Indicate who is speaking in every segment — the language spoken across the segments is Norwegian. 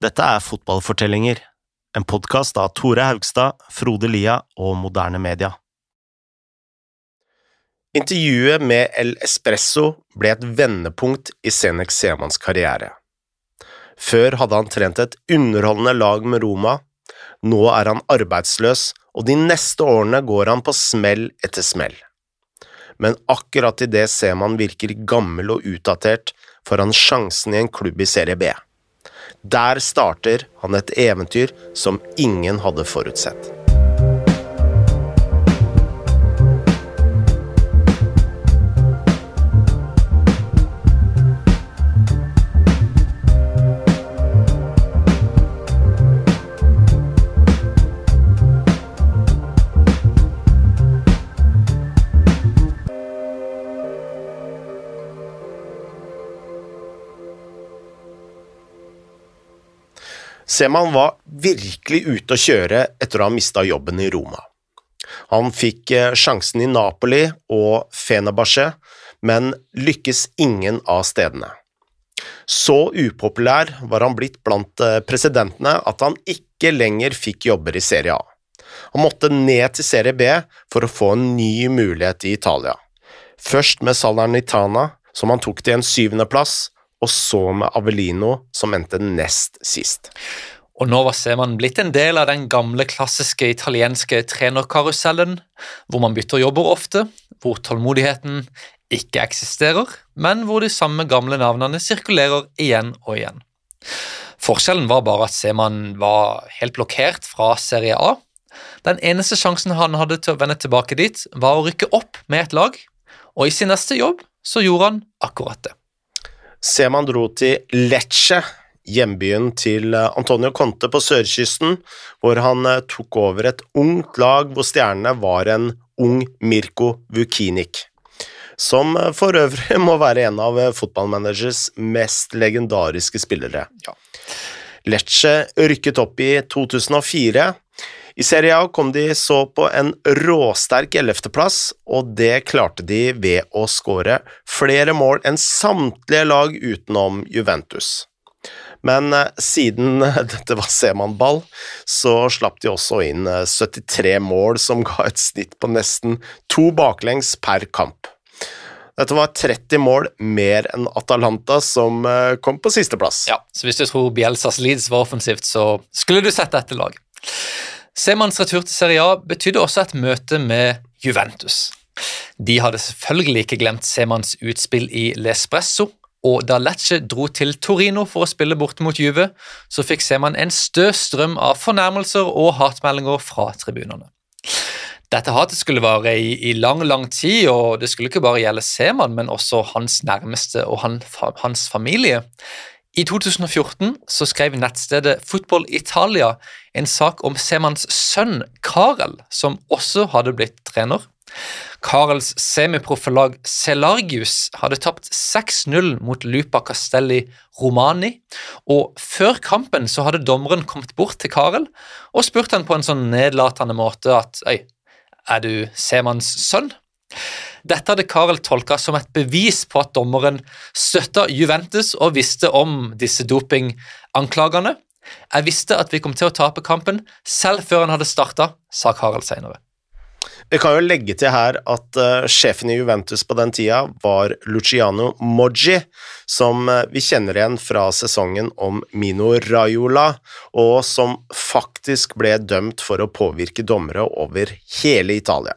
Speaker 1: Dette er Fotballfortellinger, en podkast av Tore Haugstad, Frode Lia og Moderne Media. Intervjuet med El Espresso ble et vendepunkt i Senek Semans karriere. Før hadde han trent et underholdende lag med Roma, nå er han arbeidsløs, og de neste årene går han på smell etter smell. Men akkurat idet Seman virker gammel og utdatert, får han sjansen i en klubb i Serie B. Der starter han et eventyr som ingen hadde forutsett. Seman var virkelig ute å kjøre etter å ha mista jobben i Roma. Han fikk eh, sjansen i Napoli og Fenerbahçe, men lykkes ingen av stedene. Så upopulær var han blitt blant eh, presidentene at han ikke lenger fikk jobber i Serie A. Han måtte ned til Serie B for å få en ny mulighet i Italia. Først med Salernitana, som han tok til en syvendeplass, og så med Avelino, som endte nest sist.
Speaker 2: Og nå var Seman blitt en del av den gamle, klassiske italienske trenerkarusellen, hvor man bytter jobber ofte, hvor tålmodigheten ikke eksisterer, men hvor de samme gamle navnene sirkulerer igjen og igjen. Forskjellen var bare at Seman var helt blokkert fra Serie A. Den eneste sjansen han hadde til å vende tilbake dit, var å rykke opp med et lag, og i sin neste jobb så gjorde han akkurat det.
Speaker 1: Seman dro til Lecce, hjembyen til eh, Antonio Conte på sørkysten, hvor han eh, tok over et ungt lag hvor stjernene var en ung Mirko Vukinic, som eh, for øvrig må være en av fotballmanagers mest legendariske spillere. Ja. Lecce rykket opp i 2004 i Serie A kom de så på en råsterk ellevteplass, og det klarte de ved å skåre flere mål enn samtlige lag utenom Juventus. Men eh, siden dette var Seman-ball, så slapp de også inn 73 eh, mål, som ga et snitt på nesten to baklengs per kamp. Dette var 30 mål mer enn Atalanta, som eh, kom på sisteplass.
Speaker 2: Ja, så hvis du tror Bielsas Leeds var offensivt, så skulle du sett dette laget. Semans retur til Serie A betydde også et møte med Juventus. De hadde selvfølgelig ikke glemt Semans utspill i L'Espresso, og da Lecce dro til Torino for å spille borte mot Juve, så fikk Seman en stø strøm av fornærmelser og hatmeldinger fra tribunene. Dette hatet skulle vare i, i, lang, lang tid, og det skulle ikke bare gjelde Seman, men også hans nærmeste og han, hans familie. I 2014 så skrev nettstedet Football Italia en sak om Semans sønn Karel, som også hadde blitt trener. Karels semiproffe lag Celargius hadde tapt 6-0 mot Lupa Castelli Romani, og før kampen så hadde dommeren kommet bort til Karel og spurt han på en sånn nedlatende måte at «Øy, er du Semans sønn? Dette hadde Karel tolka som et bevis på at dommeren støtta Juventus og visste om disse dopinganklagene. Jeg visste at vi kom til å tape kampen, selv før han hadde starta, sa Karel senere.
Speaker 1: Vi kan jo legge til her at uh, sjefen i Juventus på den tida var Luciano Moggi, som uh, vi kjenner igjen fra sesongen om Mino Raiola, og som faktisk ble dømt for å påvirke dommere over hele Italia.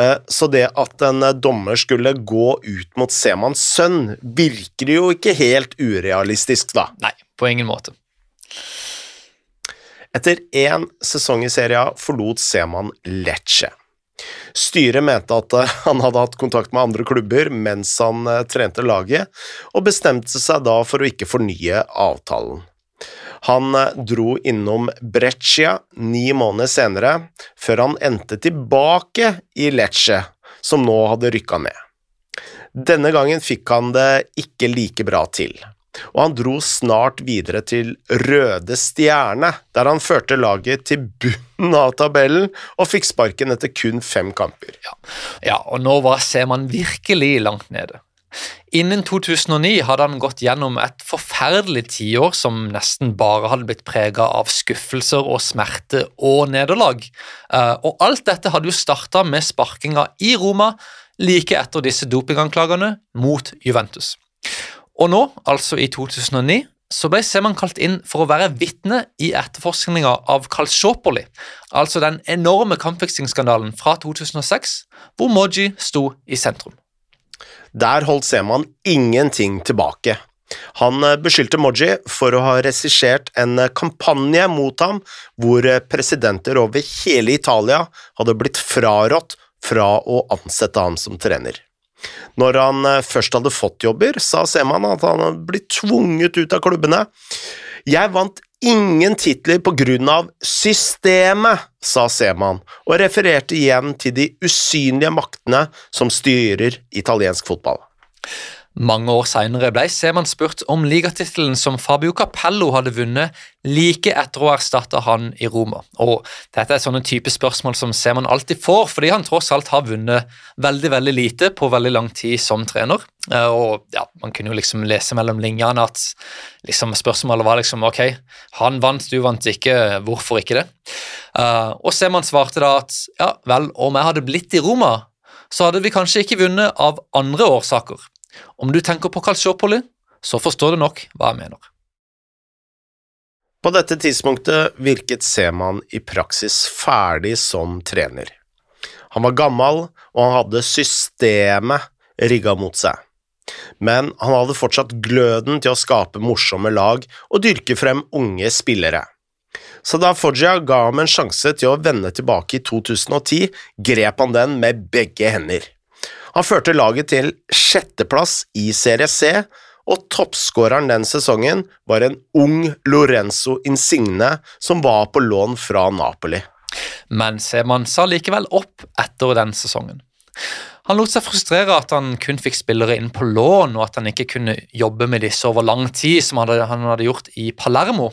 Speaker 1: Eh, så det at en eh, dommer skulle gå ut mot Semans sønn, virker jo ikke helt urealistisk, da.
Speaker 2: Nei, på ingen måte.
Speaker 1: Etter én sesong i serien forlot Seman Lecce. Styret mente at eh, han hadde hatt kontakt med andre klubber mens han trente laget, og bestemte seg da for å ikke fornye avtalen. Han eh, dro innom Breccia ni måneder senere, før han endte tilbake i Lecce, som nå hadde rykka ned. Denne gangen fikk han det ikke like bra til, og han dro snart videre til Røde Stjerne, der han førte laget til bunnen av tabellen og fikk sparken etter kun fem kamper.
Speaker 2: Ja, ja og nå var, ser man virkelig langt nede. Innen 2009 hadde han gått gjennom et forferdelig tiår som nesten bare hadde blitt prega av skuffelser og smerte og nederlag. Eh, og alt dette hadde jo starta med sparkinga i Roma like etter disse dopinganklagene mot Juventus. Og nå, altså i 2009, så ble Seman kalt inn for å være vitne i etterforskninga av Kalsjopoli, altså den enorme kampfiksingsskandalen fra 2006, hvor Moji sto i sentrum.
Speaker 1: Der holdt Seman ingenting tilbake. Han eh, beskyldte Moji for å ha regissert en eh, kampanje mot ham, hvor eh, presidenter over hele Italia hadde blitt frarådt fra å ansette ham som trener. Når han først hadde fått jobber, sa Seman at han hadde blitt tvunget ut av klubbene. Jeg vant ingen titler på grunn av systemet, sa Seman, og refererte igjen til de usynlige maktene som styrer italiensk fotball.
Speaker 2: Mange år senere ble Seman spurt om ligatittelen som Fabio Capello hadde vunnet like etter å ha erstatta han i Roma. Og Dette er sånne type spørsmål som Seman alltid får, fordi han tross alt har vunnet veldig veldig lite på veldig lang tid som trener. Eh, og ja, Man kunne jo liksom lese mellom linjene at liksom spørsmålet var liksom ok, han vant, du vant ikke, hvorfor ikke det? Uh, og Seman svarte da at ja vel, om jeg hadde blitt i Roma, så hadde vi kanskje ikke vunnet av andre årsaker. Om du tenker på Kalsjopoli, så forstår du nok hva jeg mener.
Speaker 1: På dette tidspunktet virket Seman i praksis ferdig som trener. Han var gammel, og han hadde systemet rigga mot seg. Men han hadde fortsatt gløden til å skape morsomme lag og dyrke frem unge spillere. Så da Foggia ga ham en sjanse til å vende tilbake i 2010, grep han den med begge hender. Han førte laget til sjetteplass i Serie C, og toppskåreren den sesongen var en ung Lorenzo Insigne som var på lån fra Napoli.
Speaker 2: Men Seman sa likevel opp etter den sesongen. Han lot seg frustrere at han kun fikk spillere inn på lån, og at han ikke kunne jobbe med disse over lang tid, som han hadde gjort i Palermo.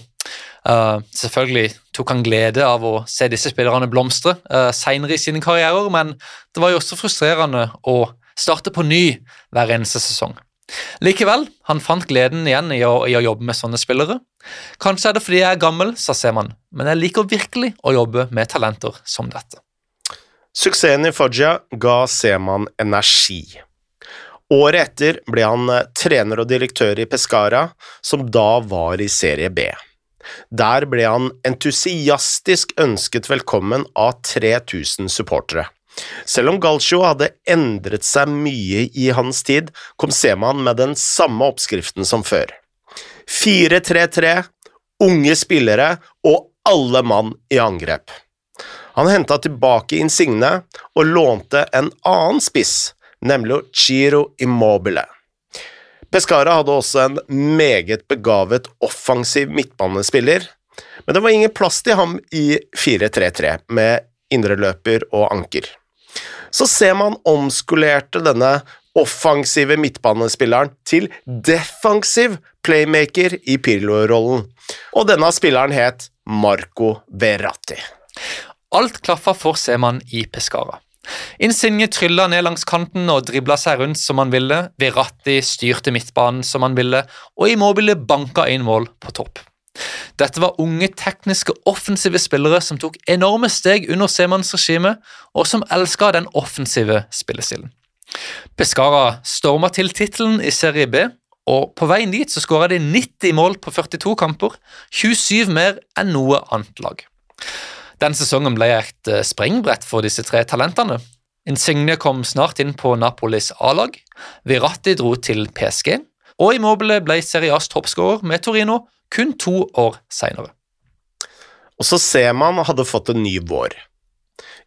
Speaker 2: Uh, selvfølgelig tok han glede av å se disse spillerne blomstre uh, senere i sine karrierer, men det var jo også frustrerende å starte på ny hver eneste sesong. Likevel, han fant gleden igjen i å, i å jobbe med sånne spillere. Kanskje er det fordi jeg er gammel, sa Seman, men jeg liker virkelig å jobbe med talenter som dette.
Speaker 1: Suksessen i Foggia ga Seman energi. Året etter ble han eh, trener og direktør i Pescara, som da var i serie B. Der ble han entusiastisk ønsket velkommen av 3000 supportere. Selv om Galcio hadde endret seg mye i hans tid, kom Seman med den samme oppskriften som før. 4-3-3, unge spillere og alle mann i angrep. Han henta tilbake Insigne og lånte en annen spiss, nemlig Chiro Immobile. Pescara hadde også en meget begavet offensiv midtbanespiller, men det var ingen plass til ham i 4-3-3 med indreløper og anker. Så ser man omskolerte denne offensive midtbanespilleren til defensiv playmaker i Pirlo-rollen, og denne spilleren het Marco Verratti.
Speaker 2: Alt klaffa for Seman i Pescara. Insigne trylla ned langs kanten og dribla seg rundt som han ville, Verratti styrte midtbanen som han ville, og Immobile banka inn mål på topp. Dette var unge, tekniske, offensive spillere som tok enorme steg under Semans regime, og som elska den offensive spillestilen. Pescara storma til tittelen i Serie B, og på veien dit så skåra de 90 mål på 42 kamper, 27 mer enn noe annet lag. Den sesongen ble et eh, springbrett for disse tre talentene. Insigne kom snart inn på Napolis A-lag, Virati dro til PSG, og Immobile ble Serie A's toppskårer med Torino kun to år seinere.
Speaker 1: Også Seman hadde fått en ny vår.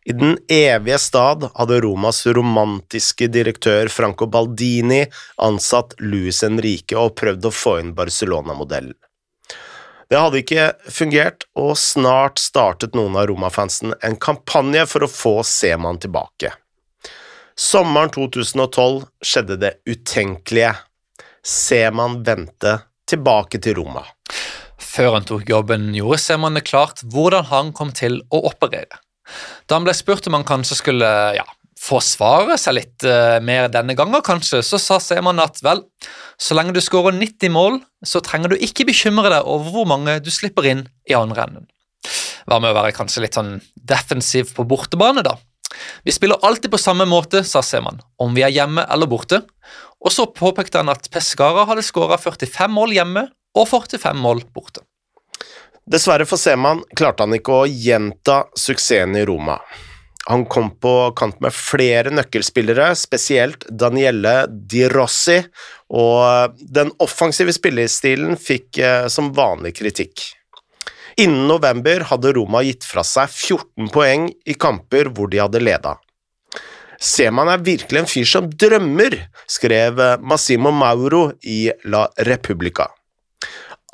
Speaker 1: I den evige stad hadde Romas romantiske direktør Franco Baldini ansatt Luis Henrique og prøvd å få inn Barcelona-modellen. Det hadde ikke fungert, og snart startet noen av Roma-fansen en kampanje for å få Seman tilbake. Sommeren 2012 skjedde det utenkelige. Seman vendte tilbake til Roma.
Speaker 2: Før han tok jobben, gjorde Seman det klart hvordan han kom til å operere. Da han ble spurt om han kanskje skulle ja, forsvare seg litt uh, mer denne gangen, kanskje, så sa Seman at vel, så lenge du skårer 90 mål, så trenger du ikke bekymre deg over hvor mange du slipper inn i andre enden. Hva med å være kanskje litt sånn defensiv på bortebane, da? Vi spiller alltid på samme måte, sa Seman, om vi er hjemme eller borte, og så påpekte han at Pescara hadde skåra 45 mål hjemme og 45 mål borte.
Speaker 1: Dessverre for Seman klarte han ikke å gjenta suksessen i Roma. Han kom på kant med flere nøkkelspillere, spesielt Danielle Di Rossi, og den offensive spillestilen fikk eh, som vanlig kritikk. Innen november hadde Roma gitt fra seg 14 poeng i kamper hvor de hadde leda. Seman er virkelig en fyr som drømmer, skrev Massimo Mauro i La Repubblica.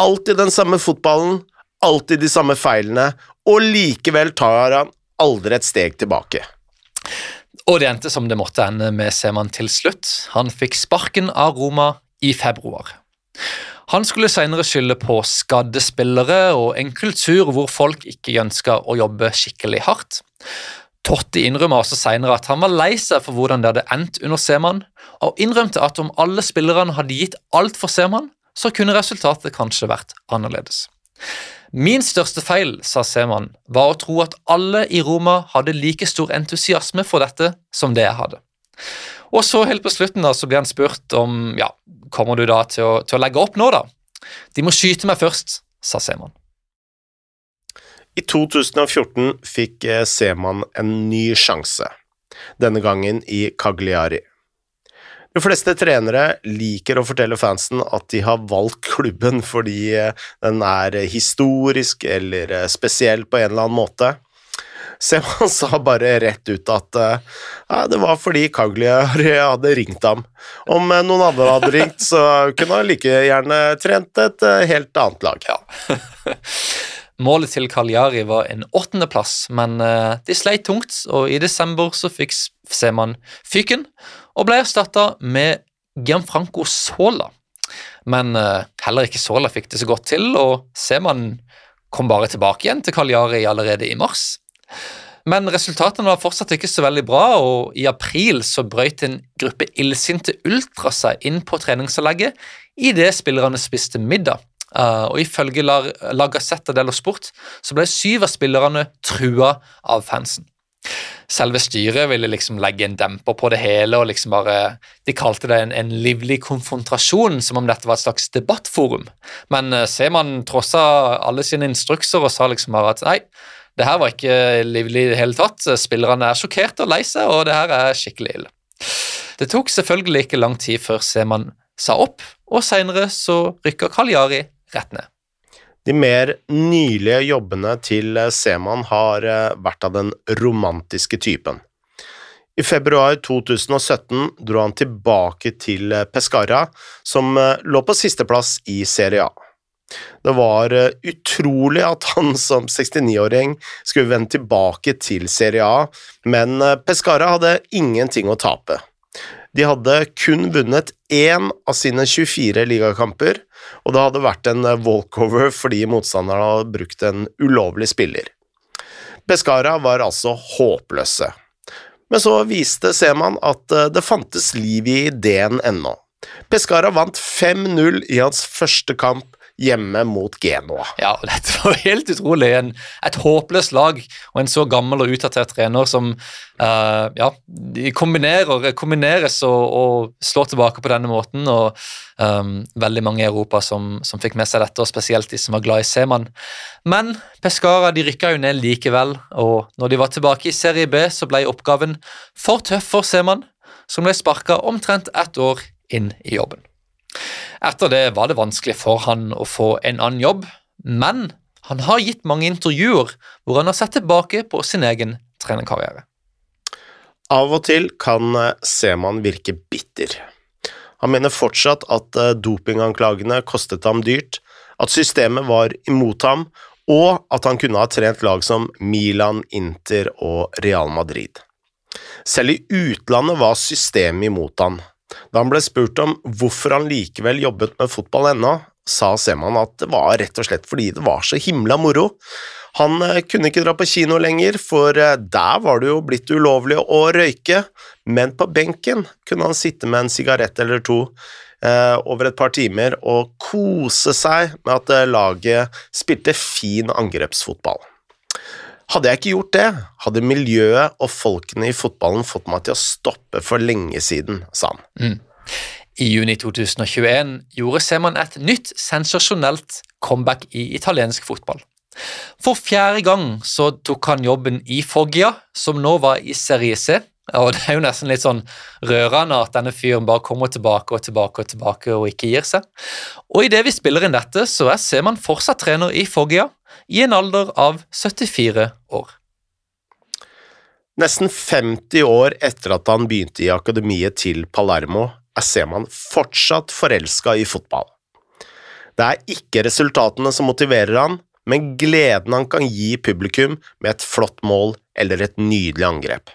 Speaker 1: Alltid den samme fotballen, alltid de samme feilene, og likevel tar han aldri et steg tilbake.
Speaker 2: Og det endte som det måtte ende med Seman til slutt. Han fikk sparken av Roma i februar. Han skulle senere skylde på skadde spillere og en kultur hvor folk ikke ønska å jobbe skikkelig hardt. Totti innrømmer også senere at han var lei seg for hvordan det hadde endt under Seman, og innrømte at om alle spillerne hadde gitt alt for Seman, så kunne resultatet kanskje vært annerledes. Min største feil, sa Seman, var å tro at alle i Roma hadde like stor entusiasme for dette som det jeg hadde. Og så helt på slutten da, så ble han spurt om ja, kommer du da til å, til å legge opp nå, da? De må skyte meg først, sa Seman.
Speaker 1: I 2014 fikk eh, Seman en ny sjanse, denne gangen i Cagliari. De fleste trenere liker å fortelle fansen at de har valgt klubben fordi eh, den er historisk eller eh, spesiell på en eller annen måte. Seman sa bare rett ut at eh, ja, det var fordi Cagliari hadde ringt ham. Om noen andre hadde ringt, så kunne han like gjerne trent et helt annet lag.
Speaker 2: Ja. Målet til Cagliari var en åttendeplass, men de sleit tungt, og i desember så fikk Seman fyken og ble erstatta med Gianfranco Sola. Men uh, heller ikke Sola fikk det så godt til, og Seman kom bare tilbake igjen til Cagliari allerede i mars. Men resultatene var fortsatt ikke så veldig bra, og i april så brøyt en gruppe illsinte ultra seg inn på treningsanlegget idet spillerne spiste middag. Uh, og Ifølge La, La Gazzetta dello Sport så ble syv av spillerne trua av fansen selve styret ville liksom legge en demper på det hele. og liksom bare, De kalte det en, en livlig konfrontasjon, som om dette var et slags debattforum. Men uh, Seman trossa alle sine instrukser og sa liksom bare at nei, det her var ikke livlig i det hele tatt. Spillerne er sjokkerte og lei seg, og det her er skikkelig ille. Det tok selvfølgelig ikke lang tid før Seman sa opp, og seinere så rykka Kaljari rett ned.
Speaker 1: De mer nylige jobbene til eh, Seman har eh, vært av den romantiske typen. I februar 2017 dro han tilbake til eh, Pescara, som lå på sisteplass i Serie A. Det var utrolig at han som 69-åring skulle vende tilbake til Serie A, men Pescara hadde ingenting å tape. De hadde kun vunnet én av sine 24 ligakamper, og det hadde vært en walkover fordi motstanderne hadde brukt en ulovlig spiller. Pescara var altså håpløse. Men så viste Seman at eh, det fantes liv i ideen ennå. Pescara vant 5-0 i hans første kamp hjemme mot Genoa.
Speaker 2: Ja, dette var helt utrolig. En, et håpløst lag og en så gammel og utdatert trener som uh, ja, kombinerer, kombineres og, og, slår tilbake på denne måten. og um, Veldig mange i Europa som, som, fikk med seg dette, og spesielt de som var glad i Seman. Men Pescara de rykka jo ned likevel, og når de var tilbake i Serie B, så ble oppgaven for tøff for Seman, som ble sparka omtrent ett år inn i jobben. Etter det var det vanskelig for han å få en annen jobb, men han har gitt mange intervjuer hvor han har sett tilbake på sin egen trenerkarriere.
Speaker 1: Av og til kan eh, Seman virke bitter. Han mener fortsatt at eh, dopinganklagene kostet ham dyrt, at systemet var imot ham, og at han kunne ha trent lag som Milan, Inter og Real Madrid. Selv i utlandet var systemet imot ham. Da han ble spurt om hvorfor han likevel jobbet med fotball ennå, sa Seman at det var rett og slett fordi det var så himla moro. Han eh, kunne ikke dra på kino lenger, for eh, der var det jo blitt ulovlig å røyke, men på benken kunne han sitte med en sigarett eller to eh, over et par timer og kose seg med at eh, laget spilte fin angrepsfotball. Hadde jeg ikke gjort det, hadde miljøet og folkene i fotballen fått meg til å stoppe for lenge siden, sa han.
Speaker 2: Mm. I juni 2021 gjorde Seman et nytt sensasjonelt comeback i italiensk fotball. For fjerde gang så tok han jobben i Foggia, som nå var i Serie C. Og Det er jo nesten litt sånn rørende at denne fyren bare kommer tilbake og tilbake og tilbake og ikke gir seg. Og idet vi spiller inn dette, så er Seman fortsatt trener i Foggia, i en alder av 74 år.
Speaker 1: Nesten 50 år etter at han begynte i akademiet til Palermo, er Seman fortsatt forelska i fotball. Det er ikke resultatene som motiverer han, men gleden han kan gi publikum med et flott mål eller et nydelig angrep.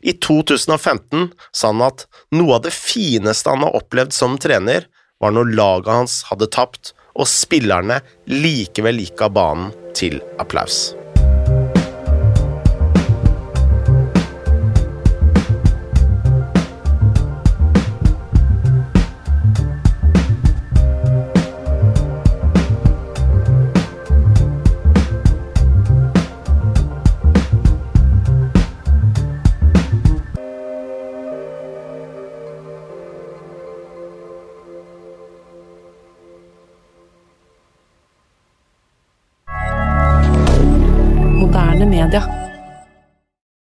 Speaker 1: I 2015 sa han at noe av det fineste han har opplevd som trener, var når laget hans hadde tapt og spillerne likevel gikk av banen til applaus.